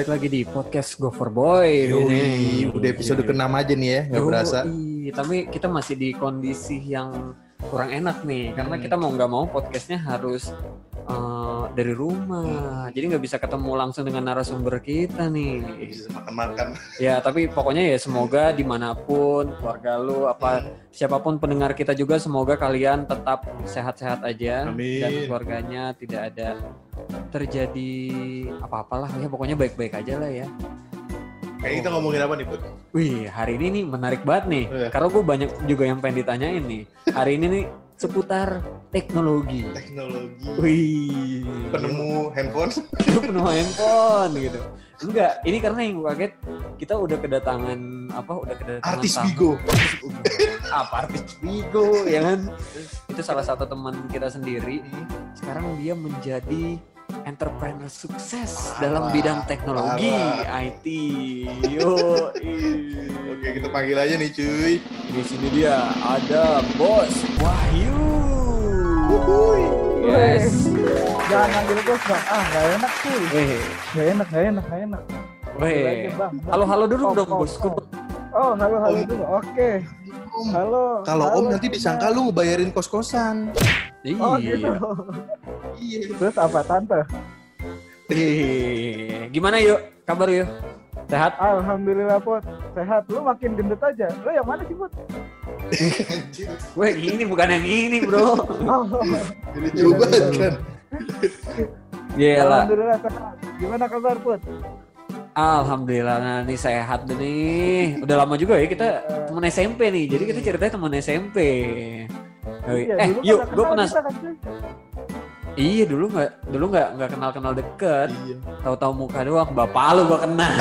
balik lagi di podcast Go for Boy. Yoi, udah episode ke-6 aja nih ya, nggak berasa. Tapi kita masih di kondisi yang kurang enak nih, karena Hmm. kita mau nggak mau podcastnya harus eh, dari rumah. Jadi nggak bisa ketemu langsung dengan narasumber kita nih. Bisa makan-makan. Ya, tapi pokoknya ya semoga di mana pun keluarga lu apa siapa pun pendengar kita juga semoga kalian tetap sehat-sehat aja Amin. dan keluarganya tidak ada terjadi apa-apalah ya pokoknya baik-baik aja lah ya. Kayak kita ngomongin apa nih, Put? Wih, hari ini nih menarik banget nih. Iya. Karena gue banyak juga yang pengen ditanyain nih. Hari ini nih seputar teknologi. Teknologi. Wih, Penemu handphone. penuh handphone gitu. Enggak, ini karena yang gue kaget kita udah kedatangan apa? Udah kedatangan Artis tamu. Bigo. apa artis Bigo ya kan? Itu salah satu teman kita sendiri. Sekarang dia menjadi entrepreneur sukses Parah, dalam bidang teknologi parah. IT. Yo, Oke, kita panggil aja nih, cuy. Di sini dia ada Bos Wahyu. Wuhui. Yes. Jangan manggil bos bang, ah nggak enak sih, Weh, nggak enak, nggak enak, nggak enak. Weh. Bang. Halo halo dulu Om, dong om, bosku. om. Oh halo halo Om. dulu, oke. Om, Halo. Kalau Om nanti disangka lu ngebayarin kos-kosan. Oh Iya. gitu. Iya. Terus apa tante? Ih, Gimana yuk? Kabar yuk? Sehat? Alhamdulillah pot, sehat. Lu makin gendut aja. Lu yang mana sih pot? Weh, ini bukan yang ini, Bro. Oh, Jadi coba kan. Iya lah. Alhamdulillah sehat. Gimana kabar pot? Alhamdulillah nah, nih sehat nih. Udah lama juga ya kita teman SMP nih. Jadi kita ceritanya teman SMP. Iya, eh, yuk, gue kenal penas. kita kan, cuy. Iya dulu nggak, dulu nggak nggak kenal kenal deket. Iya. Tahu-tahu muka doang. Bapak lu gua kenal.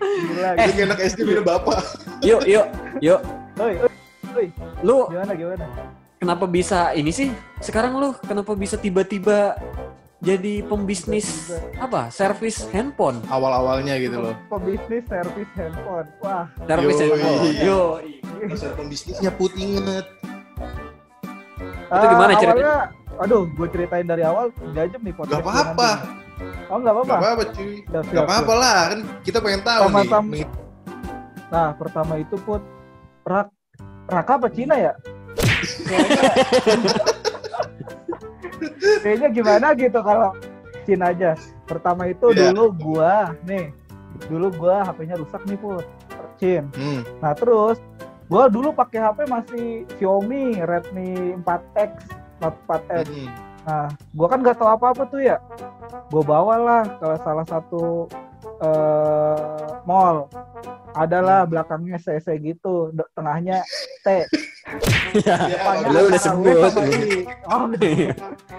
Gila. Kayak anak SD punya bapak. yuk, yuk, yuk. Oi, oi, Lu gimana gimana? kenapa bisa ini sih? Sekarang lu kenapa bisa tiba-tiba jadi pembisnis apa? Servis handphone. Awal-awalnya gitu loh. Pebisnis servis handphone. Wah, Servis handphone. Yo. Dasar pembisnisnya Put inget. Itu gimana Ah, ceritanya? awalnya, Aduh, gue ceritain dari awal 3 jam nih Gak podcast. apa-apa. nanti. Oh, nggak apa-apa. Gak apa-apa cuy. Siap, siap, Gak apa-apa lah. Kan kita pengen tahu nih. Sama-sama. Mengit- Nah, pertama itu put rak Raka apa Cina ya? Kayaknya gimana gitu kalau Cina aja. Pertama itu Iya. dulu gua nih, dulu gua HP-nya rusak nih put, Cin. Hmm. Nah terus gua dulu pakai HP masih Xiaomi Redmi 4X, 4X. hmm. Nah, gua kan nggak tahu apa-apa tuh ya. Gua bawalah ke salah satu eh mall. Adalah belakangnya CC gitu, tengahnya T. Ya, Lu udah sebut.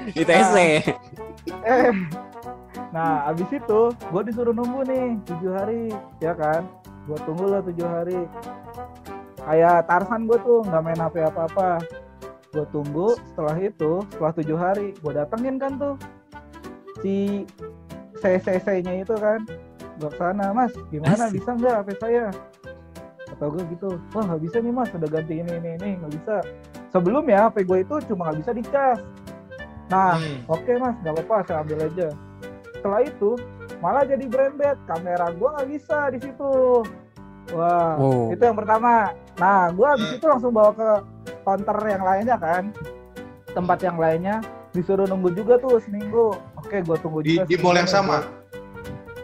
Di TC. eh. Nah, abis itu gue disuruh nunggu nih tujuh hari, ya kan? Gue tunggu lah tujuh hari. Kayak Tarsan gue tuh nggak main HP apa-apa. Gue tunggu. Setelah itu, setelah tujuh hari, gue datengin kan tuh si CCC-nya itu kan. Gue ke sana, Mas, gimana bisa nggak HP saya? Kata gue gitu, wah nggak bisa nih mas, udah ganti ini ini ini nggak bisa. Sebelumnya HP gue itu cuma nggak bisa dicas. Nah, Hmm. Oke mas, nggak apa-apa, saya ambil aja. Setelah itu malah jadi branded, kamera gua nggak bisa di situ. Wah, Oh. itu yang pertama. Nah, gua habis itu langsung bawa ke counter yang lainnya kan, tempat yang lainnya disuruh nunggu juga tuh seminggu. Oke, gua tunggu Di, juga. di mall yang sama.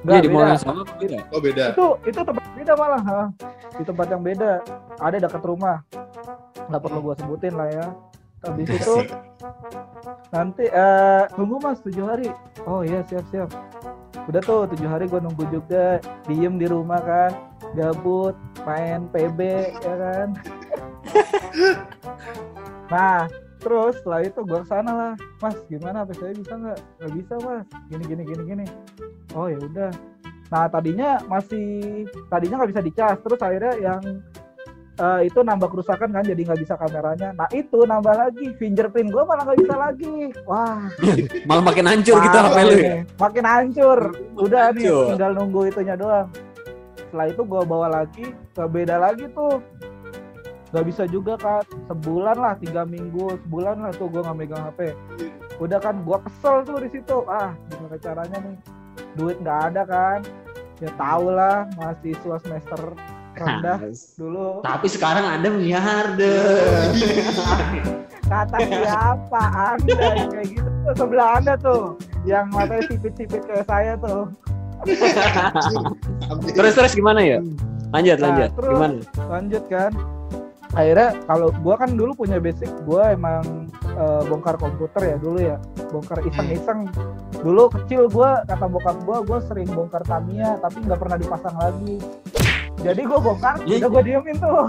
Nggak, Iya di mall beda. yang sama beda? Oh beda. Itu itu tempat beda malah, ha. Di tempat yang beda. Ada dekat rumah. Nggak perlu gua sebutin lah ya. Habis itu nanti eh tunggu mas tujuh hari. Oh iya siap siap. Udah tuh tujuh hari gue nunggu juga. Diem di rumah kan gabut main PB ya kan. Nah terus setelah itu gue ke sana lah. Mas gimana HP saya bisa nggak? Nggak bisa mas. Gini gini gini gini. Oh ya udah nah tadinya masih tadinya nggak bisa dicas terus akhirnya yang eh, itu nambah kerusakan kan jadi nggak bisa kameranya. Nah itu nambah lagi fingerprint gue malah nggak bisa lagi. Wah. Malah makin hancur gitu HP lu ya. nih. makin hancur. Udah nih Hancur. tinggal nunggu itunya doang. Setelah itu gue bawa lagi ke beda lagi tuh. Nggak bisa juga kan sebulan lah tiga minggu sebulan lah tuh gue nggak megang HP udah kan gue kesel tuh di situ. Ah gimana caranya nih? Duit nggak ada kan ya tau lah mahasiswa semester rendah dulu Tapi sekarang Anda miliarder. kata siapa anda kayak gitu tuh sebelah anda tuh yang matanya sipit-sipit kayak saya tuh terus terus gimana ya? Lanjut Nah, lanjut. terus- Gimana? lanjut kan akhirnya kalau gua kan dulu punya basic gua emang eh, bongkar komputer ya dulu ya. Bongkar iseng-iseng. Dulu kecil gua kata bokap gua gua sering bongkar Tamiya tapi nggak pernah dipasang lagi. Jadi gua bongkar Ih. udah gua diemin tuh.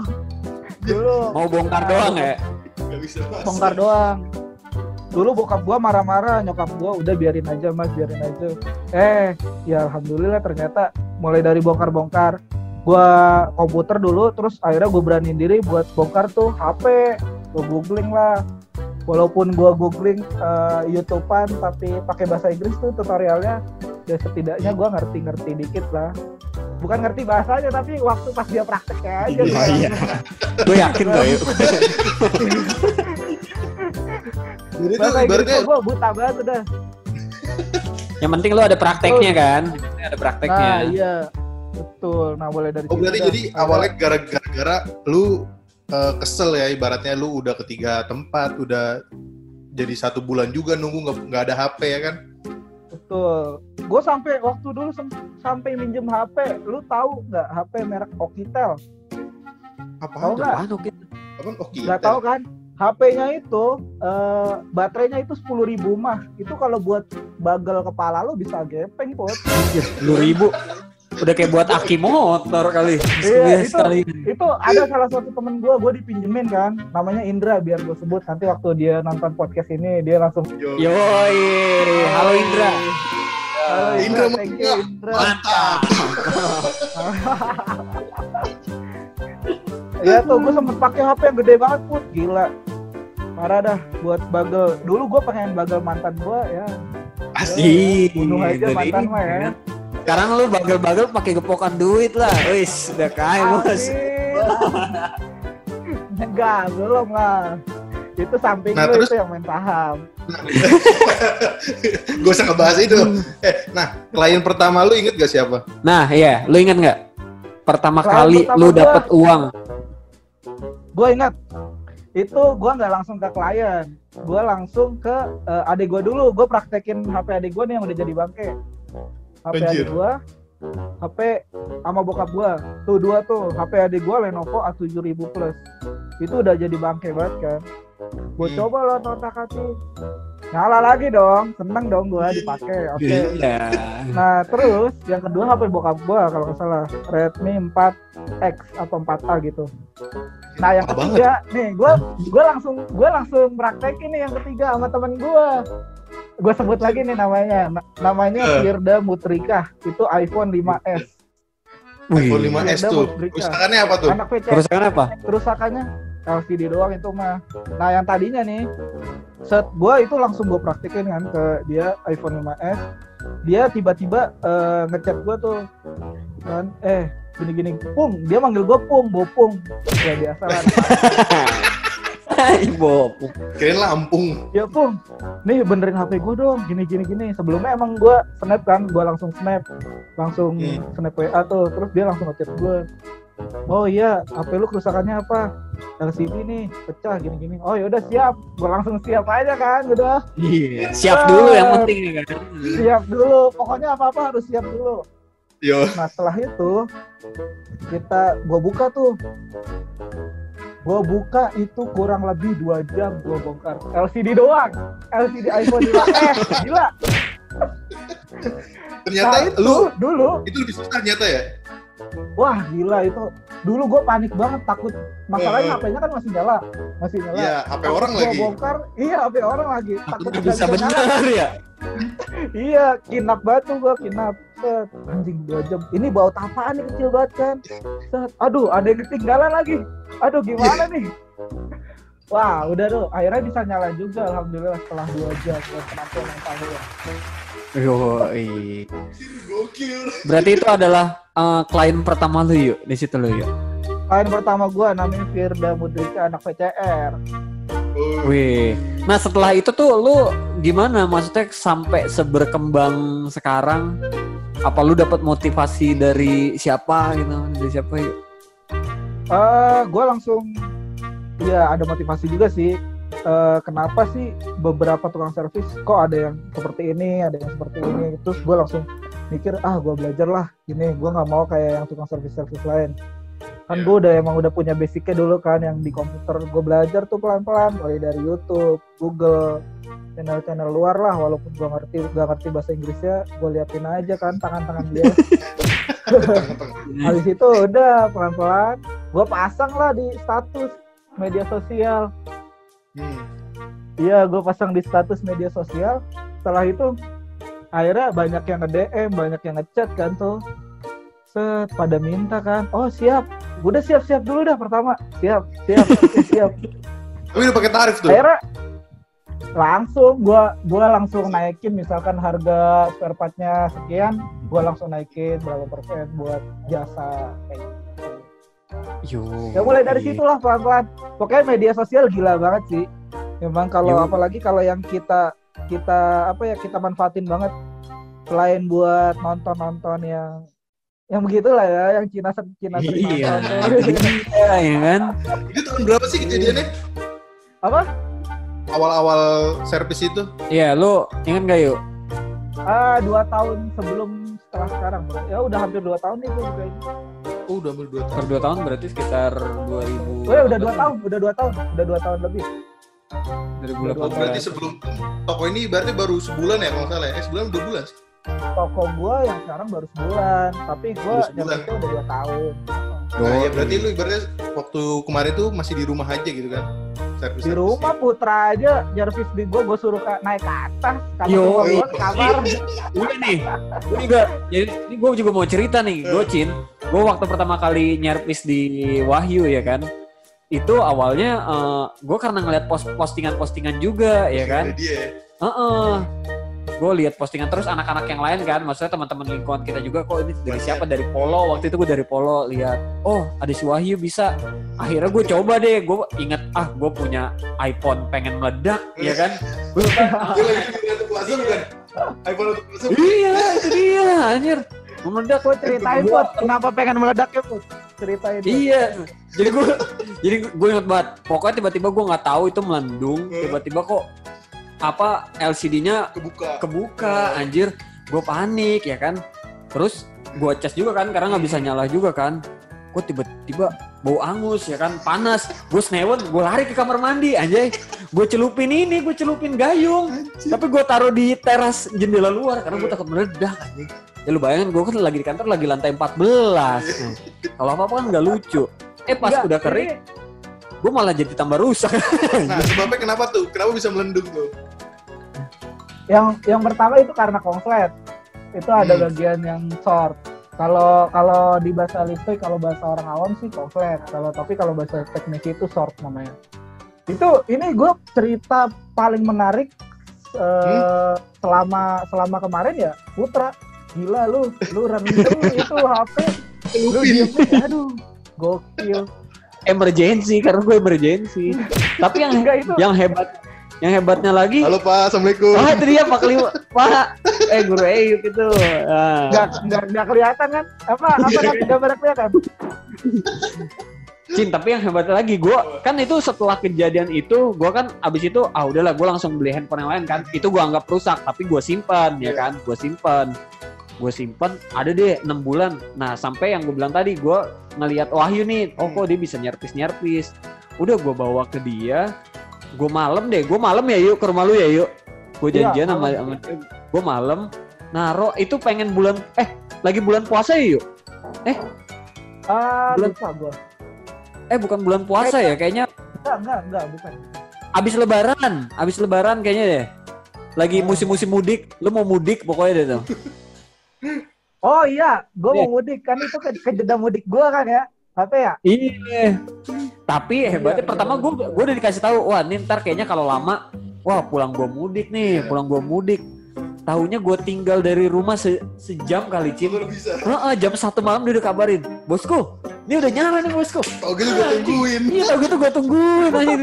Dulu. Mau bongkar doang ya? Gak bisa masuk. bongkar doang. Dulu bokap gua marah-marah nyokap gua udah biarin aja mas biarin aja. Eh ya alhamdulillah ternyata mulai dari bongkar-bongkar. Gua komputer dulu terus akhirnya gue beraniin diri buat bongkar tuh HP gue googling lah walaupun gua googling eh, YouTubean tapi pakai bahasa Inggris tuh tutorialnya ya setidaknya gua ngerti-ngerti dikit lah bukan ngerti bahasanya tapi waktu pas dia prakteknya aja Iya, gua- iya. Gue yakin kok yuk. Jadi tuh ibaratnya gue buta banget udah Yang penting lu ada prakteknya kan? Yang penting Ada prakteknya. Nah iya betul. Nah mulai dari Oh berarti jadi awalnya gara-gara lu eh, kesel ya ibaratnya lu udah ketiga tempat udah jadi satu bulan juga nunggu nggak ada HP ya kan? betul. Gue sampai waktu dulu sem- sampai minjem HP. Lu tahu nggak HP merek Okitel? Apa? Tahu nggak? Apa? Oke. Nggak tahu kan? HP-nya itu eh, baterainya itu sepuluh ribu mah. Itu kalau buat bagel kepala lu bisa gepeng pot. Sepuluh ribu. Udah kayak buat aki motor kali. Iya, itu- kali. itu ada salah satu temen gue, gue dipinjemin kan, namanya Indra biar gue sebut nanti waktu dia nonton podcast ini dia langsung Yo. Yoi. Halo Indra. Halo Indra, thank you, Indra. Mantap. Ya tuh gue sempet pakai HP yang gede banget put, gila. Parah dah buat bagel. Dulu gue pengen bagel mantan gue ya. Asik. Bunuh aja mantan mah ya. Sekarang lu bagel-bagel pakai gepokan duit lah. Wis, udah kaya bos. Enggak, belum lah. Itu samping Nah, lu terus- itu yang main saham. Gue usah ngebahas itu. Eh, nah klien pertama lu inget gak siapa? Nah, iya, lu ingat nggak? Pertama Klien kali pertama lu gua- dapet uang. Gue ingat itu gue nggak langsung ke klien, gue langsung ke eh, adik gue dulu. Gue praktekin HP adik gue nih yang udah jadi bangke. HP adik gue, HP sama bokap gue. Tuh dua tuh, HP adik gue Lenovo A7000 Plus. Itu udah jadi bangke banget kan. Gue Hmm. coba lo otak atik. Nyala lagi dong, seneng dong gue dipakai. Oke. Iya. Nah terus yang kedua HP bokap gua kalau nggak salah Redmi 4X atau 4A gitu. Nah yang ketiga nih gua gua langsung gua langsung praktekin nih yang ketiga sama temen gua. Gua sebut lagi nih namanya. Na- namanya Eh. Firda Mutrika. Itu iPhone 5S. iPhone Wih. 5S Iya, tuh. udah mau Kerusakannya apa tuh? Anak PC. Kerusakan apa? Kerusakannya LCD doang itu mah. Nah yang tadinya nih set gua itu langsung gua praktekin kan ke dia iPhone 5s. Dia tiba-tiba eh, ngechat gua tuh kan eh gini-gini pung dia manggil gua pung bopung ya biasa lah Ibu. Kirain Lampung. ya pung. Nih benerin HP gua dong. Gini gini gini. Sebelumnya emang gua snap kan. Gua langsung snap. Langsung Hmm. snap WA tuh. Terus dia langsung ngechat gua. Oh iya. HP lu kerusakannya apa? LCD nih. Pecah gini gini. Oh yaudah siap. Gua langsung siap aja kan udah Iya. Siap dulu yang penting kan. siap dulu. Pokoknya apa apa harus siap dulu. Yo. nah setelah itu kita gua buka tuh gua buka itu kurang lebih dua jam gua bongkar. LCD doang. LCD iPhone 5s gila. Ternyata nah itu lu dulu itu lebih susah ternyata ya. Wah gila itu. Dulu gue panik banget takut. Masalahnya Eh. HP-nya kan masih nyala. Masih nyala. Iya, HP orang gua lagi. bongkar. Iya HP orang lagi. Aku takut bisa bener ya. iya kinap banget tuh gue kinap. Set. Anjing dua jam. Ini bau tapaan nih kecil banget kan. Set. Aduh ada yang ketinggalan lagi. Aduh gimana nih Wah, udah tuh. Akhirnya bisa nyala juga, alhamdulillah setelah dua jam buat penampilan yang tahu ya. Yoi. Berarti itu adalah eh, klien pertama lu yuk di situ lu yuk. Klien pertama gue namanya Firda Mudrika anak VCR. Oh, Wih. Nah setelah itu tuh lu gimana? Maksudnya sampai seberkembang sekarang? Apa lu dapat motivasi dari siapa gitu? Dari siapa yuk? Eh, gue langsung ya ada motivasi juga sih. Eh, kenapa sih beberapa tukang servis kok ada yang seperti ini, ada yang seperti ini. Terus gue langsung mikir ah gue belajar lah ini gue nggak mau kayak yang tukang servis servis lain kan Iya. gue udah emang udah punya basicnya dulu kan yang di komputer gue belajar tuh pelan pelan mulai dari YouTube Google channel-channel luar lah walaupun gue ngerti gak ngerti bahasa Inggrisnya gue liatin aja kan tangan-tangan dia habis itu udah pelan pelan gue pasang lah di status media sosial Hmm. Iya, gue pasang di status media sosial. Setelah itu, akhirnya banyak yang nge-DM, banyak yang ngechat kan tuh. Set, pada minta kan. Oh siap, udah siap-siap dulu dah pertama. Siap, siap, siap. Tapi udah pakai tarif tuh. Akhirnya langsung gua gua langsung naikin misalkan harga spare partnya sekian, gua langsung naikin berapa persen buat jasa kayak gitu. Yo. Ya mulai dari situlah pelan-pelan. Pokoknya media sosial gila banget sih. Memang kalau Yo. apalagi kalau yang kita kita apa ya kita manfaatin banget selain buat nonton-nonton yang yang begitulah ya, yang Cina Cina Iya, dia, ya kan? Itu tahun berapa sih kejadiannya? apa? Awal-awal servis itu? Iya, lu ingat gak yuk? Ah, dua tahun sebelum setelah sekarang. Ya udah hampir dua tahun itu kayaknya. Oh, udah hampir dua Per tahun. dua tahun berarti sekitar 2000. Oh ya udah dua tahun, udah dua tahun, udah dua tahun lebih. 2018. Oh, berarti sebelum toko ini berarti baru sebulan ya kalau nggak salah ya? Eh, sebulan dua bulan. Toko gua yang sekarang baru sebulan, tapi sebulan. nyampe udah dua tahun. Nah, ya Yoi. berarti lu ibaratnya waktu kemarin tuh masih di rumah aja gitu kan? Servis. di rumah putra aja servis di gua gua suruh naik ke atas kamar Yo, gua ke kamar Ini nih, gue juga, jadi ini gue juga mau cerita nih, gue Cin, gue waktu pertama kali nyerpis di Wahyu ya kan, itu awalnya gue karena ngeliat post postingan-postingan juga ya kan, Dia ya. Heeh. gue lihat postingan terus anak-anak yang lain kan, maksudnya teman-teman lingkungan kita juga kok ini dari siapa? Dari Polo. Waktu itu gue dari Polo lihat, oh ada si Wahyu bisa, akhirnya gue coba deh, gue inget ah gue punya iPhone pengen meledak ya kan, gue Dia lagi di untuk puasa bukan? iPhone untuk puasa. iya itu dia anjir meledak gua ceritain buat kenapa pengen meledaknya put ceritain Put. Iya, jadi gue jadi gue inget banget. Pokoknya tiba-tiba gue nggak tahu itu melendung. Tiba-tiba kok apa LCD-nya Kebuka. kebuka, anjir. Gue panik ya kan. Terus gue cas juga kan karena nggak bisa nyala juga kan. Gue tiba-tiba bau angus ya kan, panas. Gue snewon, gue lari ke kamar mandi anjay. Gue celupin ini, gue celupin gayung. Tapi gue taruh di teras jendela luar karena gue takut meledak anjing. Ya lu bayangin gue kan lagi di kantor lagi lantai 14. Nah, Kalau apa-apa kan nggak lucu. Eh pas Enggak, udah kering, gue malah jadi tambah rusak. Nah, sebabnya kenapa tuh? Kenapa bisa melendung tuh? yang yang pertama itu karena konslet itu ada Hmm. bagian yang short kalau kalau di bahasa listrik kalau bahasa orang awam sih konslet kalau tapi kalau bahasa teknis itu short namanya. Itu ini gue cerita paling menarik eh, selama selama kemarin ya Putra. Gila lu lu rendem itu HP lu diemin aduh gokil. Emergency karena gue emergency. Tapi yang enggak itu yang hebat yang hebatnya lagi? Halo Pak, Assalamualaikum. Oh itu dia Pak Kelima Pak. Eh guru Eyüp itu. Ah. nggak nggak nggak kelihatan kan? Apa apa gambar kelihatan? Cin tapi yang hebatnya lagi gue kan itu setelah kejadian itu gue kan abis itu ah udahlah gue langsung beli handphone yang lain kan? Itu gue anggap rusak tapi gue simpan ya Iya. kan? Gue simpan gue simpan ada deh enam bulan. Nah sampai yang gue bilang tadi gue ngelihat Wahyu nih oh kok dia bisa nyerpis nyerpis udah gue bawa ke dia gue malam deh gue malam ya yuk ke rumah lu ya yuk. Gue Iya, janjian sama, malam. sama gue malam naro itu pengen bulan eh lagi bulan puasa ya yuk? Ah Bulan- lupa gue eh bukan bulan puasa ya kayaknya. Enggak enggak enggak bukan. Abis lebaran abis lebaran kayaknya deh. Lagi musim-musim mudik lu mau mudik pokoknya deh tuh. Oh iya, gue Iya. mau mudik kan itu ke, ke jeda mudik gue kan ya, apa ya? iya tapi hebatnya Iya, pertama iya, gue iya. gue udah dikasih tahu wah ini ntar kayaknya kalau lama wah pulang gue mudik nih pulang gue mudik tahunya gue tinggal dari rumah se- sejam kali bisa. Heeh, jam satu malam dia udah kabarin bosku ini udah nyala nih bosku Tau gitu gue tungguin. iya tau gitu gue tungguin aja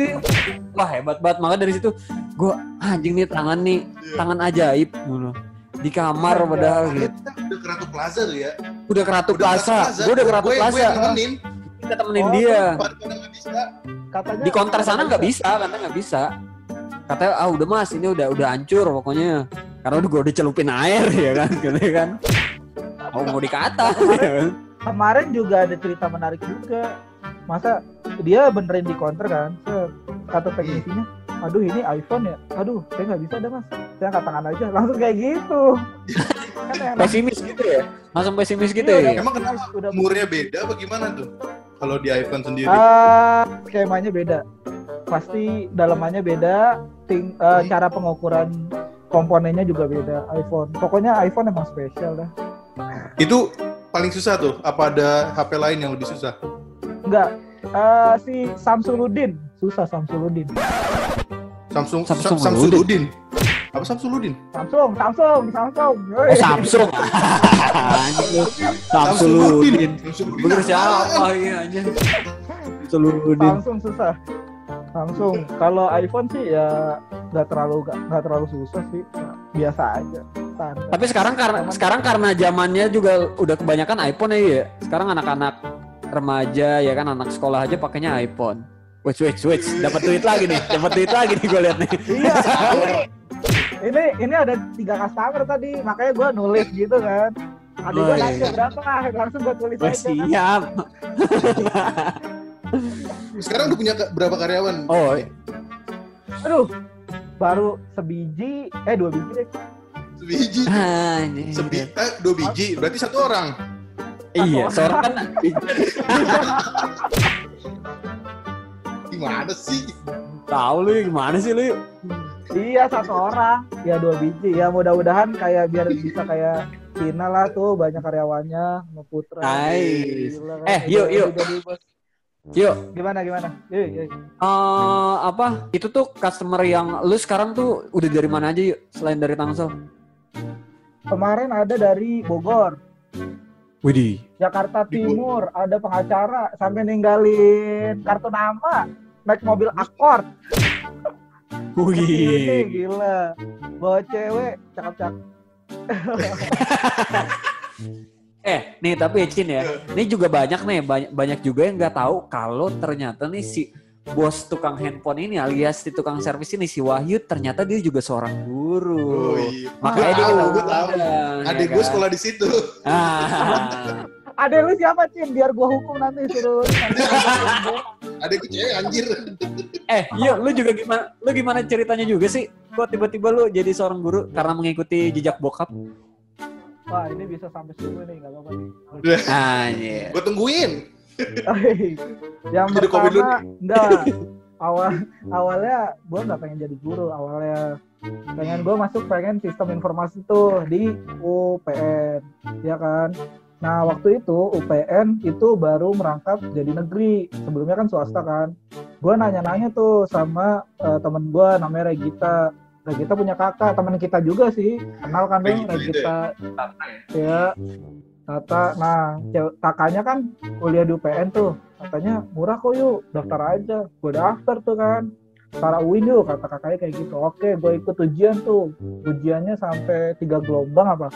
wah hebat banget maka dari situ gue anjing nih tangan nih Iya. tangan ajaib di kamar Iya. padahal gitu udah ke Ratu Plaza tuh ya. udah ke Ratu Plaza gue udah ke Ratu Gue- Plaza yang nemenin. Kita temenin Oh, dia bisa. Katanya di counter sana nggak bisa katanya nggak bisa katanya ah udah mas ini udah udah hancur pokoknya karena udah gue udah celupin air ya kan gitu kan oh mau dikata ya kan? Kemarin juga ada cerita menarik juga. Masa dia benerin di counter kan? Kata teknisinya, aduh ini iPhone ya. Aduh, saya nggak bisa dah mas. Saya angkat tangan aja. Langsung kayak gitu. kan pesimis gitu ya langsung pesimis gitu Iya, ya Emang kenapa? Udah Umurnya beda apa gimana tuh? Kalau di iPhone sendiri. Ah, skemanya beda. Pasti dalamannya beda, ting, eh, cara pengukuran komponennya juga beda iPhone. Pokoknya iPhone emang spesial dah. Itu paling susah tuh. Apa ada HP lain yang lebih susah? Enggak, eh, si Samsudin susah Samsudin. Samsung Samsung Sam- Samsudin. Apa Samsudin? Samsung, Samsung, Samsung. oh Samsung lu. Samsuludin bener siapa ya anjing Samsuludin Samsung susah. Samsung. Kalau iPhone sih ya nggak terlalu nggak terlalu susah sih. Biasa aja. Standar. tapi sekarang karena sekarang karena zamannya juga udah kebanyakan iPhone ya ya. sekarang anak-anak remaja ya kan anak sekolah aja pakainya iPhone Wait, wait, wait, dapat duit lagi nih, dapat duit lagi nih gue lihat nih. Iya. ini, ini ada tiga customer tadi, makanya gue nulis gitu kan. Adik gue Oh, iya. nanya berapa, langsung gue tulis Wah, aja. siap. Sekarang udah punya berapa karyawan? Oh, Aduh, baru sebiji, eh dua biji deh. Sebiji. anjing. Sebi eh, dua biji. Berarti satu orang. Iya, seorang kan Gimana sih? tahu lu gimana sih lu? Iya satu orang, ya dua biji. Ya mudah-mudahan kayak biar bisa kayak Cina lah tuh banyak karyawannya, sama Putra. Nice. Gila Eh, yuk, yuk. Yuk, Gimana gimana? Yuk, yuk. eh apa? Itu tuh customer yang lu sekarang tuh udah dari mana aja yuk selain dari Tangsel? Kemarin ada dari Bogor, Widih. Jakarta. Timur, ada pengacara sampai ninggalin kartu nama, naik mobil Accord. Wih. gila. Bawa cewek, cakep-cakep. Eh, nih tapi ya Cin ya, ini juga banyak nih, banyak, banyak juga yang nggak tahu kalau ternyata nih si bos tukang handphone ini alias si tukang servis ini si Wahyu ternyata dia juga seorang guru. Oh, iya. Makanya dia tahu, gua tahu. undang, Adik ya gue kan? sekolah di situ. Ah. Ada lu siapa, Cin? Biar gua hukum nanti suruh. Adik gue cewek anjir. Eh, yuk lu juga gimana? Lu gimana ceritanya juga sih? Kok tiba-tiba lu jadi seorang guru karena mengikuti jejak bokap? Wah, ini bisa sampai sini nih, nggak apa-apa nih. Ah, iya. Gue tungguin. yang Jadi pertama enggak awal awalnya gue nggak pengen jadi guru awalnya pengen gue masuk pengen sistem informasi tuh di UPN ya kan nah waktu itu UPN itu baru merangkap jadi negeri. Sebelumnya kan swasta kan. Gue nanya-nanya tuh sama eh, temen gue namanya Regita. Regita punya kakak teman kita juga sih. Kenal kan dong Regita itu Regita ya? Tata, nah cewek- kakaknya kan kuliah di UPN tuh, katanya murah kok yuk, daftar aja. Gue daftar tuh kan, Para UIN yuk, kata kakaknya kayak gitu. Oke, gue ikut ujian tuh, ujiannya sampai tiga gelombang apa,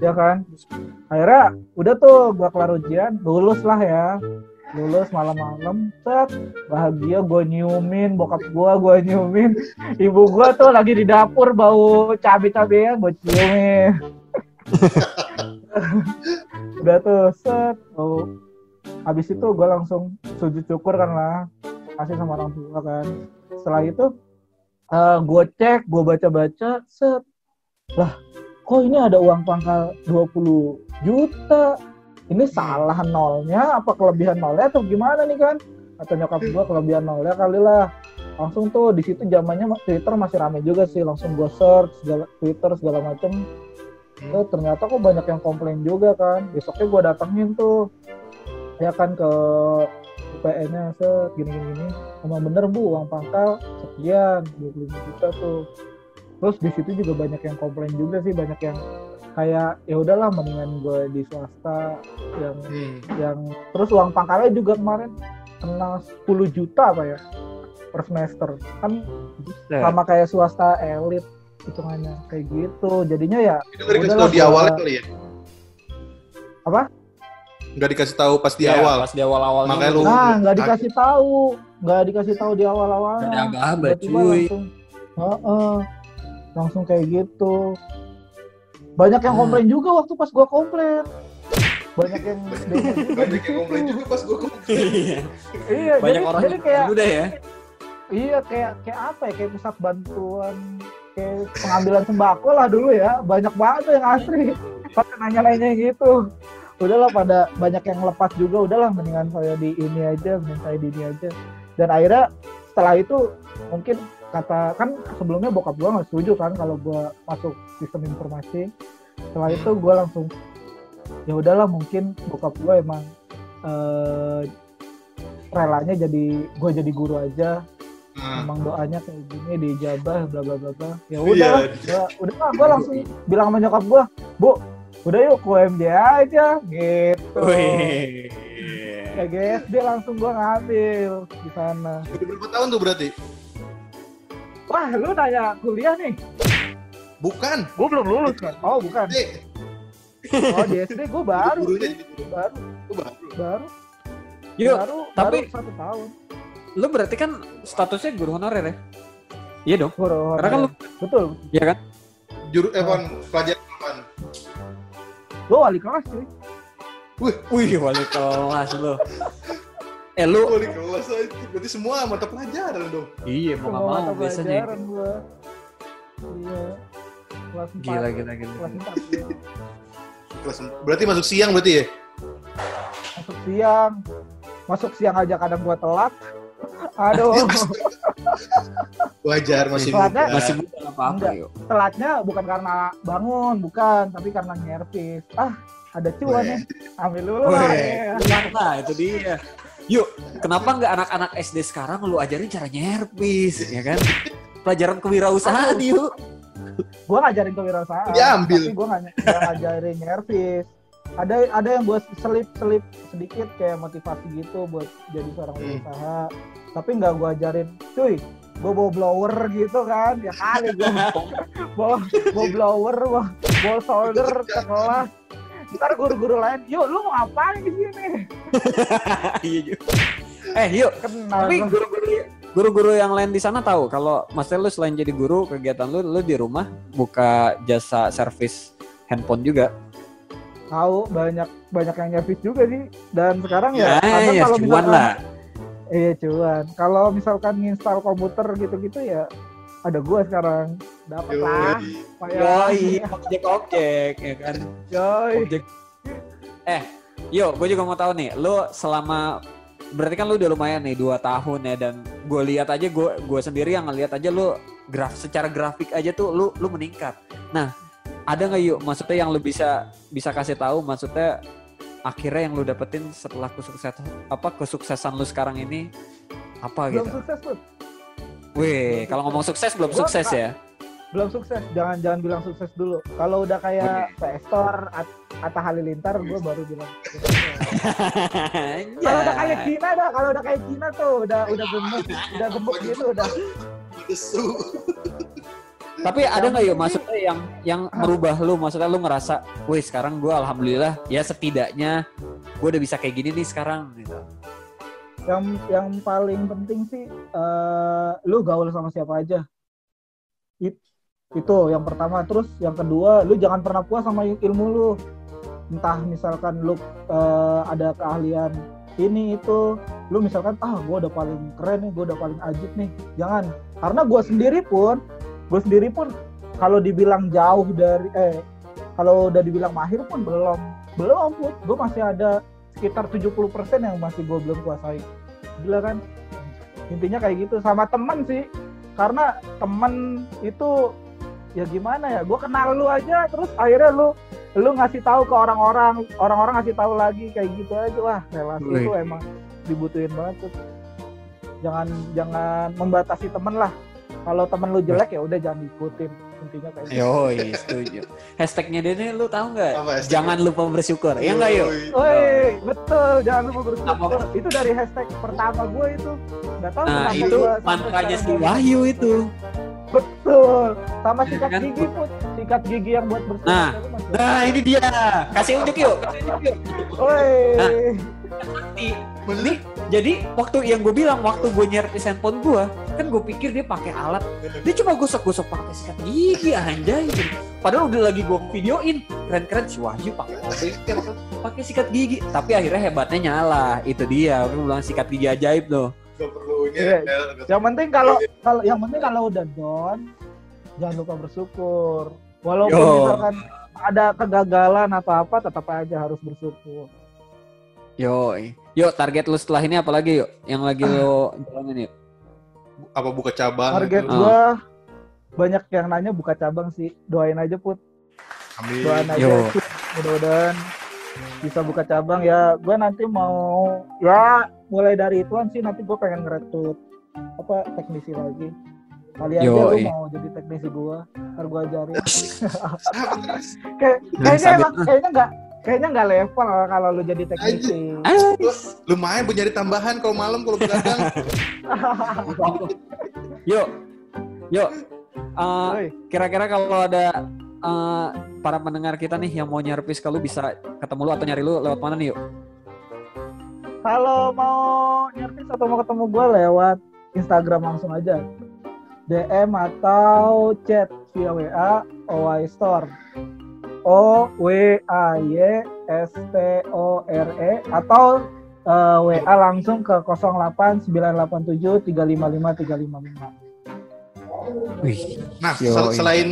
ya kan? Akhirnya udah tuh gue kelar ujian, lulus lah ya, lulus malam-malam, set, bahagia gue nyiumin, bokap gue gue nyiumin, ibu gue tuh lagi di dapur bau cabai-cabean, gue ciumin. Udah tuh set. Oh. habis itu gue langsung sujud syukur kan lah. Kasih sama orang tua kan. Setelah itu eh gue cek gue baca-baca set. Lah kok ini ada uang pangkal 20 juta? Ini salah nolnya? Apa kelebihan nolnya atau gimana nih kan? Kata nyokap gue kelebihan nolnya kali lah. Langsung tuh di situ zamannya Twitter masih rame juga sih. Langsung gue search segala Twitter segala macem. Eh, ternyata kok banyak yang komplain juga kan? Besoknya gue datengin tuh. Ya kan ke UPN-nya set gini gini gini emang bener bu uang pangkal sekian 25 juta tuh terus di situ juga banyak yang komplain juga sih banyak yang kayak ya udahlah mendingan gue di swasta yang Hmm. yang terus uang pangkalnya juga kemarin kena 10 juta apa ya per semester kan Buset. sama kayak swasta elit hitungannya kayak gitu jadinya ya Itu nggak dikasih tahu di awalnya kali ya? Apa? Nggak dikasih tahu pas di Iya, awal. Pas di awal-awal. Makanya lu- nah nggak dikasih tahu nggak dikasih tahu di awal awal Ada tiba-tiba cuy. langsung Heeh. Langsung kayak gitu. Banyak yang Hmm. komplain juga waktu pas gua komplain. Banyak yang Banyak yang komplain juga pas gue komplain. Iya. iya Banyak jadi, orang jadi yang kayak udah ya. iya kayak kayak apa ya? Kayak pusat bantuan kayak pengambilan sembako lah dulu ya. Banyak banget tuh yang asli. Pada nanya-nanya gitu. Udahlah pada banyak yang lepas juga. Udahlah mendingan saya di ini aja mending saya di ini aja. Dan akhirnya setelah itu mungkin kata kan sebelumnya bokap gua nggak setuju kan kalau gua masuk sistem informasi setelah itu gua langsung ya udahlah mungkin bokap gua emang eh, relanya jadi gue jadi guru aja Hmm. emang doanya kayak gini dijabah bla bla bla bla ya udah ya, udah lah gue langsung bilang sama nyokap gue bu udah yuk ke UMD aja gitu Wih. kayak GSD langsung gue ngambil di sana berapa tahun tuh berarti? Wah lu nanya kuliah nih Bukan. gue belum lulus kan oh bukan oh di SD gue baru gurunya sih. jadi guru. baru Lu baru. baru Yuk, baru tapi- baru satu tahun lu berarti kan statusnya guru honorer ya? Iya dong. Guru Karena kan lu, betul iya kan? Juru eh pon pelajaran lu wali kelas cuy Wih, wali kelas lu. Eh lu, di kelas aja. Berarti semua mata pelajaran dong. iya mau nggak Semua mau mata biasanya. pelajaran gua. iya kelas empat Gila, gila, gila. kelas empat iya. Kelas berarti masuk siang berarti ya? masuk siang masuk siang aja kadang gua telat aduh Wajar masih Soalnya- muda. Masih bukan apa-apa Enggak. yuk. telatnya bukan karena bangun bukan tapi karena nyervis ah ada cuan nih ambil dulu lah ya. Nah, itu dia. Yuk, kenapa nggak anak-anak SD sekarang lu ajarin cara nyerpis, ya kan? Pelajaran kewirausahaan yuk. gua ngajarin kewirausahaan Dia ambil. tapi nggak ngajarin nyervis ada ada yang buat selip selip sedikit kayak motivasi gitu buat jadi seorang Hmm. pengusaha tapi nggak gua ajarin cuy gua bawa blower gitu kan ya kali gua bawa bawa blower bawa, bawa solder ke kelas ntar guru-guru lain yuk lu mau ngapain di sini Iya yuk. Eh yuk, kenal tapi guru-guru guru-guru yang lain di sana tahu kalau Mas lu selain jadi guru kegiatan lu lu di rumah buka jasa servis handphone juga. tahu banyak banyak yang nyervis juga sih dan sekarang ya, Ya, ya kalau cuan misalkan- lah. Iya cuan. Kalau misalkan nginstal komputer gitu-gitu ya ada gua sekarang dapat lah. Yoi. Objek objek ya kan. Yoi. Objek. Eh, yuk, gue juga mau tahu nih, lu selama berarti kan lu udah lumayan nih dua tahun ya dan gue lihat aja gue gue sendiri yang ngelihat aja lu graf secara grafik aja tuh lu lu meningkat. Nah, ada nggak yuk maksudnya yang lu bisa bisa kasih tahu maksudnya akhirnya yang lu dapetin setelah kesuksesan apa kesuksesan lu sekarang ini apa Belum gitu? sukses. Wih, kalau ngomong sukses belum Gua sukses ya? Belum sukses. Jangan jangan bilang sukses dulu. Kalau udah kayak PS Store At- Atta Halilintar gue baru bilang. sukses. Kalau udah kayak Cina dah, kalau udah kayak Cina tuh udah udah gemuk, udah gemuk gitu udah. Tapi ada nggak yuk maksudnya yang yang merubah lu maksudnya lu ngerasa, wih sekarang gue alhamdulillah ya setidaknya gue udah bisa kayak gini nih sekarang gitu. Yang yang paling penting sih eh, lu gaul sama siapa aja. It- itu yang pertama. Terus yang kedua, lu jangan pernah puas sama ilmu lu. Entah misalkan lu eh, ada keahlian ini itu, lu misalkan ah gue udah paling keren nih, gue udah paling ajib nih. Jangan, karena gue sendiri pun, gue sendiri pun kalau dibilang jauh dari eh kalau udah dibilang mahir pun belum belum gue masih ada sekitar 70% yang masih gue belum kuasai. Gila kan? Intinya kayak gitu. Sama temen sih. Karena temen itu ya gimana ya? Gue kenal lu aja terus akhirnya lu lu ngasih tahu ke orang-orang orang-orang ngasih tahu lagi kayak gitu aja. Wah relasi itu emang dibutuhin banget tuh. Jangan jangan membatasi temen lah kalau temen lu jelek ya udah jangan ikutin intinya kayak gitu. Yoi, setuju. Hashtagnya dia nih lu tahu nggak? Jangan lupa bersyukur. Ya nggak yuk? Woi, betul, jangan lupa bersyukur. Apa? Itu dari hashtag pertama gue itu. Nggak tahu Nah itu mantranya si Wahyu itu. Betul. Sama sikat Kan? gigi pun, sikat gigi yang buat bersih. Nah, Nah ini dia. Kasih unjuk yuk. Kasih unjuk yuk. Woi. Nah. Nih, nih, jadi waktu yang gue bilang waktu gue nyerpis handphone gue kan gue pikir dia pakai alat dia cuma gosok-gosok pakai sikat gigi anjay padahal udah lagi gue videoin keren-keren si Wahyu pakai pakai- sikat gigi tapi akhirnya hebatnya nyala itu dia gue bilang sikat gigi ajaib tuh Gak perlu Iya. ngedel. Yang penting kalau kalau yang penting kalau udah down jangan lupa bersyukur. Walaupun Yo. misalkan ada kegagalan atau apa tetap aja harus bersyukur. Yo yuk target lu setelah ini apa lagi yuk yang lagi lo jalanin yuk Apa buka cabang Target gitu? gua banyak yang nanya buka cabang sih. Doain aja put. Amin. Doain aja. Yo. Put. Mudah-mudahan bisa buka cabang ya. Gua nanti mau ya mulai dari ituan sih nanti gua pengen ngerekrut apa teknisi lagi. Kali aja lu mau jadi teknisi gua, ntar gua ajarin. Kayak kayaknya emang kayaknya nggak kayaknya nggak level kalau lu jadi teknisi. Lumayan buat nyari tambahan kalau malam kalau begadang. yuk yuk Eh, Woi, kira-kira kalau ada eh, para pendengar kita nih yang mau nyerpis kalau bisa ketemu lu atau nyari lu lewat mana nih yuk kalau mau nyervis atau mau ketemu gua lewat Instagram langsung aja. DM atau chat via WA OY Store. O W A Y S T O R E atau eh, WA langsung ke 08987 355 355. Wih, Nah, Yo, sel- iya. selain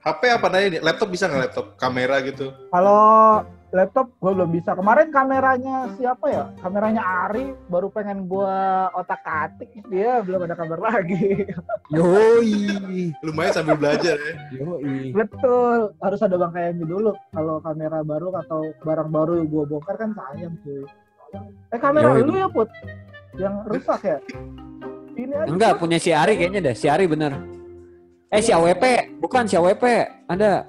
HP apa nih? Laptop bisa nggak laptop? Kamera gitu? Kalau laptop gue belum bisa. Kemarin kameranya siapa ya? Kameranya Ari baru pengen gua otak atik dia belum ada kabar lagi. yoi, Lumayan sambil belajar ya. yoi. Betul, harus ada bangkaiannya dulu. Kalau kamera baru atau barang baru gua bongkar kan sayang cuy. Eh kamera Yoi. lu ya put, yang rusak ya? Ini aja. Enggak, Put. punya si Ari kayaknya deh, si Ari bener. Eh si AWP, bukan si AWP, ada.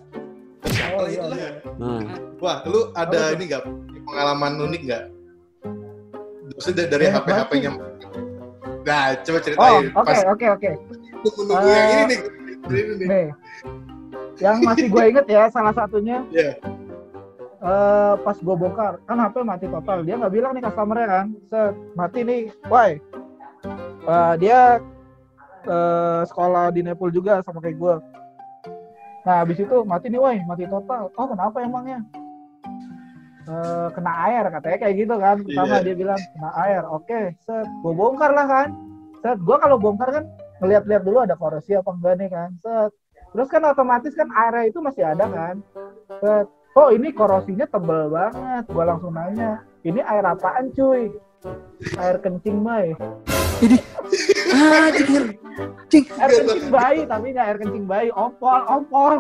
Oh, iya, iya. Nah, Wah, lu ada ini nggak pengalaman unik nggak? Maksudnya dari Banyak HP-HP-nya. Nah, coba Oh, ceritain. oke Pas oke oke. nunggu-nunggu Eh, yang ini nih. Ini nih. Nih, yang masih gue inget ya salah satunya. Iya. eh, pas gue bongkar kan HP mati total dia nggak bilang nih customernya kan set mati nih why Eh, dia eh, sekolah di Nepal juga sama kayak gue nah habis itu mati nih why mati total oh kenapa emangnya Eh, kena air katanya kayak gitu kan. Pertama Iya. dia bilang kena air. Oke set. Gue bongkar lah kan. Set. Gue kalau bongkar kan ngeliat-liat dulu ada korosi apa enggak nih kan. Set. Terus kan otomatis kan airnya itu masih ada kan. Set. Oh ini korosinya tebel banget. Gua langsung nanya ini air apaan cuy? Air kencing bay ah, jir. Cing, air kencing bayi tapi nggak air kencing bayi. Ompol ompol.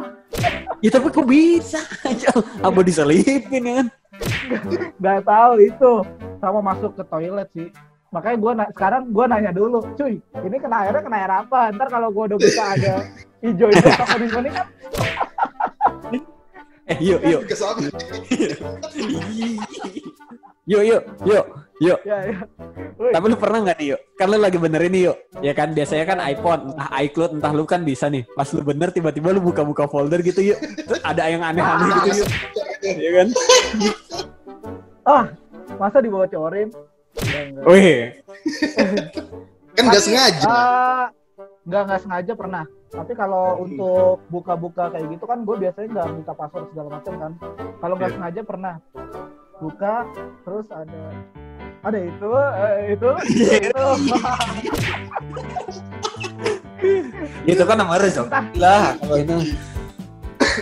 Ya tapi kok bisa? Apa diselipin ya kan? nggak tahu itu sama masuk ke toilet sih makanya gua na- sekarang gua nanya dulu cuy ini kena airnya kena air apa ntar kalau gua udah buka ada hijau hijau toko di sini kan Eh, yuk, yuk. Yuk, yuk, yuk, yuk. ya ya Woi, Tapi lu pernah nggak nih yuk? Kan lu lagi benerin nih yuk. Ya kan biasanya kan iPhone, entah iCloud, entah lu kan bisa nih. Pas lu bener tiba-tiba lu buka-buka folder gitu yuk. Terus ada yang aneh-aneh gitu yuk. Iya kan? Ah masa dibocorin Enggak, enggak. Wih. Kan nggak sengaja. eh, nggak nggak sengaja pernah. Tapi kalau untuk buka-buka kayak gitu kan gue biasanya nggak minta password segala macam kan. Kalau nggak Iya. sengaja pernah buka terus ada ada itu eh, itu itu Itu kan nama rezeki lah kalau itu.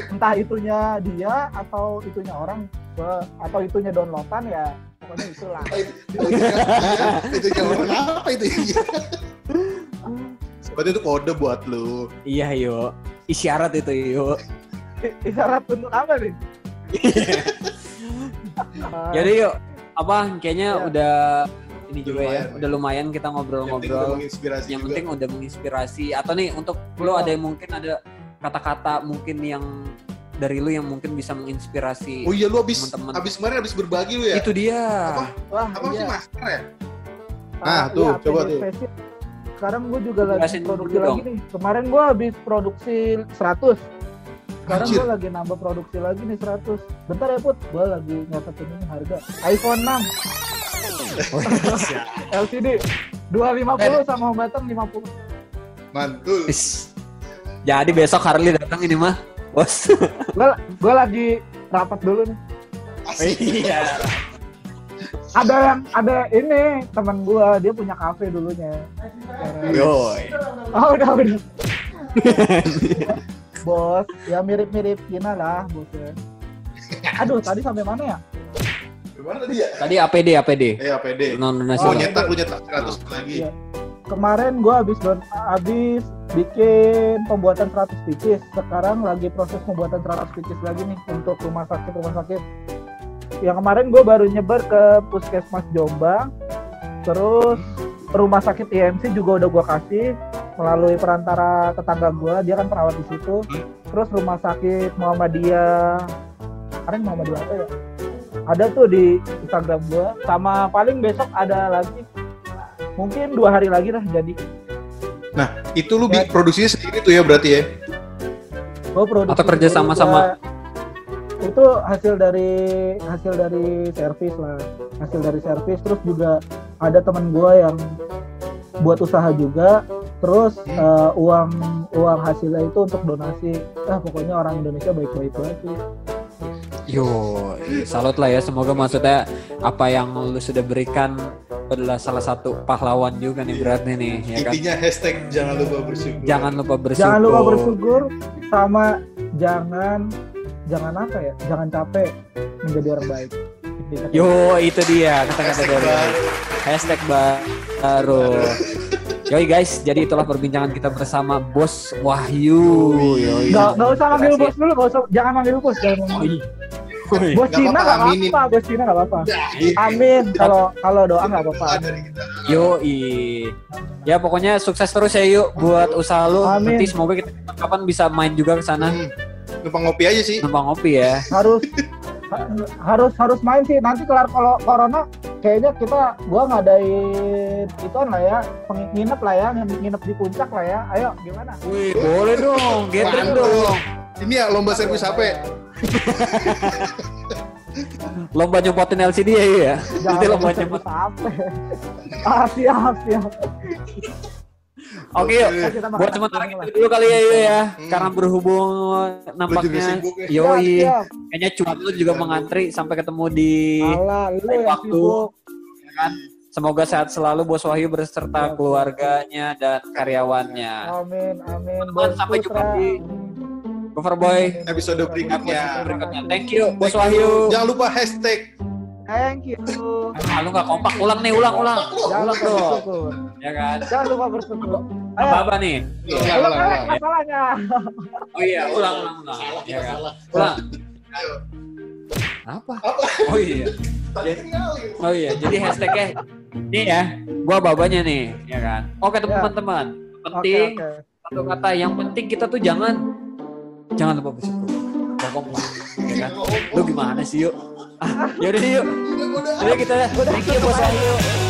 entah itunya dia atau itunya orang gua- atau itunya downloadan ya pokoknya itulah itu jawaban apa itu? Seperti itu kode buat lu. Iya yuk. Isyarat itu yuk. isyarat untuk apa nih Jadi yuk. Apa kayaknya Iya. udah ini juga ya. Lumayan. Udah lumayan kita Yang penting ngobrol-ngobrol. Yang penting udah menginspirasi. Atau nih untuk lo ada yang mungkin ada kata-kata mungkin yang dari lu yang mungkin bisa menginspirasi Oh iya lu abis teman-teman. abis kemarin abis berbagi lu ya? itu dia Apa? Wah, Apa sih iya. master ya? Ah, Ah, tuh, iya, coba tuh. spesial. Sekarang gue juga lagi Jelasin produksi lagi nih. Kemarin gue habis produksi 100. Sekarang Anjir. gue lagi nambah produksi lagi nih 100. Bentar ya Put, gue lagi nyatetin ini harga. iPhone 6 LCD 250 sama hambatan 50. Mantul. Is. jadi besok Harley datang ini mah bos Gue gue lagi rapat dulu nih. iya Ada yang ada ini teman gue dia punya kafe dulunya. Yoi. Oh udah udah. Bos, ya mirip-mirip Kina lah bosnya. Aduh, tadi sampai mana ya? Gimana tadi ya? tadi APD APD Eh APD. non Oh, nasional nyetak lu nyetak 100 lagi. Iya. Kemarin gua habis habis bikin pembuatan 100 pieces. Sekarang lagi proses pembuatan 100 pieces lagi nih untuk rumah sakit rumah sakit. Yang kemarin gue baru nyebar ke Puskesmas Jombang. Terus rumah sakit IMC juga udah gua kasih melalui perantara tetangga gua, dia kan perawat di situ. Terus rumah sakit Muhammadiyah kemarin Muhammadiyah apa ya? Ada tuh di Instagram gua. Sama paling besok ada lagi mungkin dua hari lagi lah jadi Itu lu Ya. produksinya sendiri tuh ya berarti ya? gue produksi Atau kerja sama-sama? gua- itu hasil dari hasil dari servis lah hasil dari servis terus juga ada teman gue yang buat usaha juga terus Hmm. eh, uang uang hasilnya itu untuk donasi ah pokoknya orang Indonesia baik-baik banget sih Yo, salut lah ya. Semoga maksudnya apa yang lu sudah berikan adalah salah satu pahlawan juga nih berarti nih, ya kan? Intinya hashtag jangan lupa bersyukur. Jangan lupa bersyukur. jangan lupa bersyukur sama jangan jangan apa ya jangan capek menjadi orang baik Yo, itu dia kata-kata Hashtag dari hashtag baru. Yoi guys, jadi itulah perbincangan kita bersama Bos Wahyu. Yoi. Nggak, nggak usah manggil bos dulu, nggak usah, jangan manggil bos, jangan manggil. Woi. Bos Cina nggak aminin. apa-apa, bos Cina nggak apa-apa. Nah, Amin, kalau kalau doa nggak apa-apa. kita. Yoi. Ya pokoknya sukses terus ya yuk buat usaha lu. Amin. Nanti semoga kita kapan bisa main juga ke sana Hmm. Numpang ngopi aja sih. numpang ngopi ya. Harus ha- harus harus main sih. Nanti kelar kalau corona, kayaknya kita gua ngadain ituan lah ya, peng- nginep lah ya, nginep di puncak lah ya. Ayo, gimana? Wih, boleh dong, gathering dong. Ini ya lomba servis HP. Lomba nyopotin LCD ya ya. Jangan Nanti lomba nyopot. sampai. Ah, siap, siap. Oke yuk. Makan Buat sementara kita dulu kali ya ya. Hmm. Karena berhubung nampaknya ya. yoi. Kayaknya cuan lu juga mengantri sampai ketemu di Alah, lu lain waktu. ya kan. Semoga sehat selalu Bos Wahyu beserta keluarganya dan karyawannya. Amin, amin. Teman-teman, sampai jumpa di Coverboy Episode berikutnya. berikutnya. Thank you Bos Wahyu. Jangan lupa hashtag. Thank you. Ah, lu nggak kompak ulang nih, ulang ulang. Jangan Ulang bersyukur. Ya kan. Jangan lupa bersyukur. Apa Ayo, apa nih? Ulang, ulang ulang, ulang ulang. masalahnya. Oh iya, ulang ulang ulang. Ya kan. Ulang. Ayo. Apa? Oh iya. Kali. Oh iya, jadi hashtagnya ini ya, gua babanya nih, ya kan. Oke teman-teman, Oke, penting oke. satu kata yang penting kita tuh jangan jangan lupa bersyukur. Gak kompak, ya kan. Lu gimana sih yuk? Ah, yaudah yuk. Udah, udah. Yaudah kita, you bos Wahyu.